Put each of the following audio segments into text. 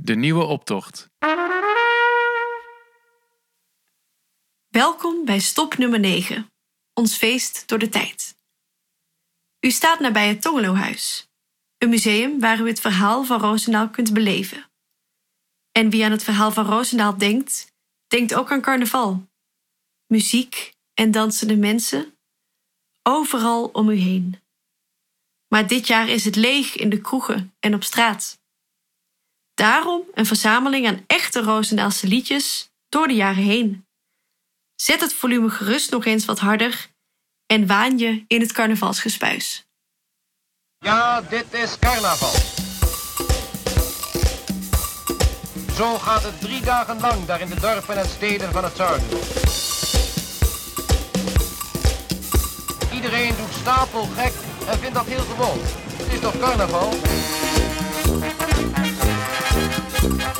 De nieuwe optocht. Welkom bij stop nummer 9, ons feest door de tijd. U staat nabij het Tongelohuis, een museum waar u het verhaal van Roosendaal kunt beleven. En wie aan het verhaal van Roosendaal denkt, denkt ook aan carnaval. Muziek en dansende mensen, overal om u heen. Maar dit jaar is het leeg in de kroegen en op straat. Daarom een verzameling aan echte Roosendaalse liedjes door de jaren heen. Zet het volume gerust nog eens wat harder en waan je in het carnavalsgespuis. Ja, dit is carnaval. Zo gaat het drie dagen lang daar in de dorpen en steden van het zuiden. Iedereen doet stapel gek en vindt dat heel gewoon. Het is toch carnaval? Daar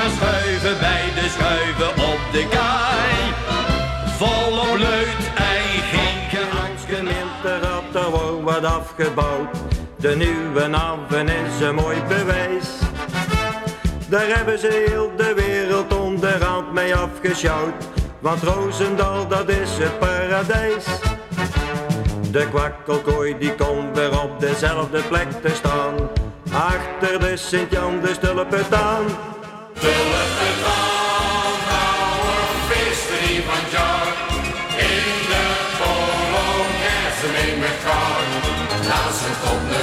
maar schuiven bij de schuiven op de kaai. Volop leut en geen gemeente dat er wordt wat afgebouwd. De nieuwe haven is een mooi bewijs. Daar hebben ze heel de wereld onderhand mee afgesjouwd. Want Roosendaal, dat is het paradijs. De kwakkelkooi die komt weer op dezelfde plek te staan. Achter de Sint-Jan de Stulpentaan. In de Polonaise mee met elkaar. Laat ze op de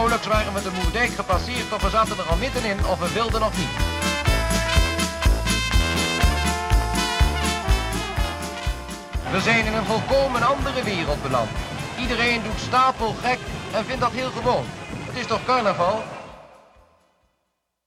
Nauwelijks waren we de Moerdijk gepasseerd of we zaten er al middenin of we wilden nog niet. We zijn in een volkomen andere wereld beland. Iedereen doet stapel gek en vindt dat heel gewoon. Het is toch carnaval?